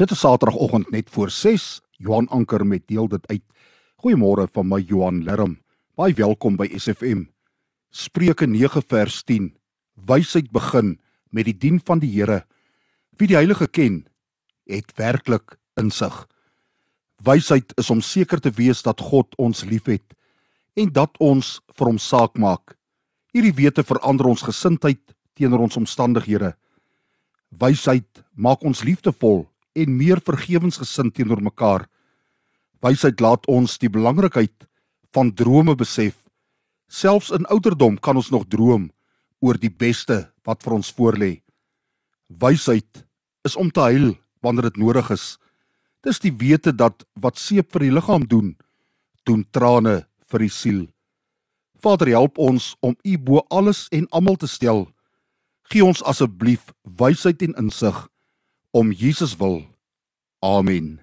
Dit is Saterdagoggend net voor 6. Johan Anker met deel dit uit. Goeiemôre van my Johan Lerm. Baie welkom by SFM. Spreuke 9 vers 10. Wysheid begin met die dien van die Here. Wie die Heilige ken, het werklik insig. Wysheid is om seker te wees dat God ons liefhet en dat ons vir hom saak maak. Hierdie wete verander ons gesindheid teenoor ons omstandighede. Wysheid maak ons liefdevol en meer vergewensgesind teenoor mekaar. Wysheid laat ons die belangrikheid van drome besef. Selfs in ouderdom kan ons nog droom oor die beste wat vir ons voorlê. Wysheid is om te huil wanneer dit nodig is. Dis die wete dat wat seep vir die liggaam doen, doen trane vir die siel. Vader, help ons om U bo alles en almal te stel. Gee ons asseblief wysheid en insig om Jesus wil. Amen.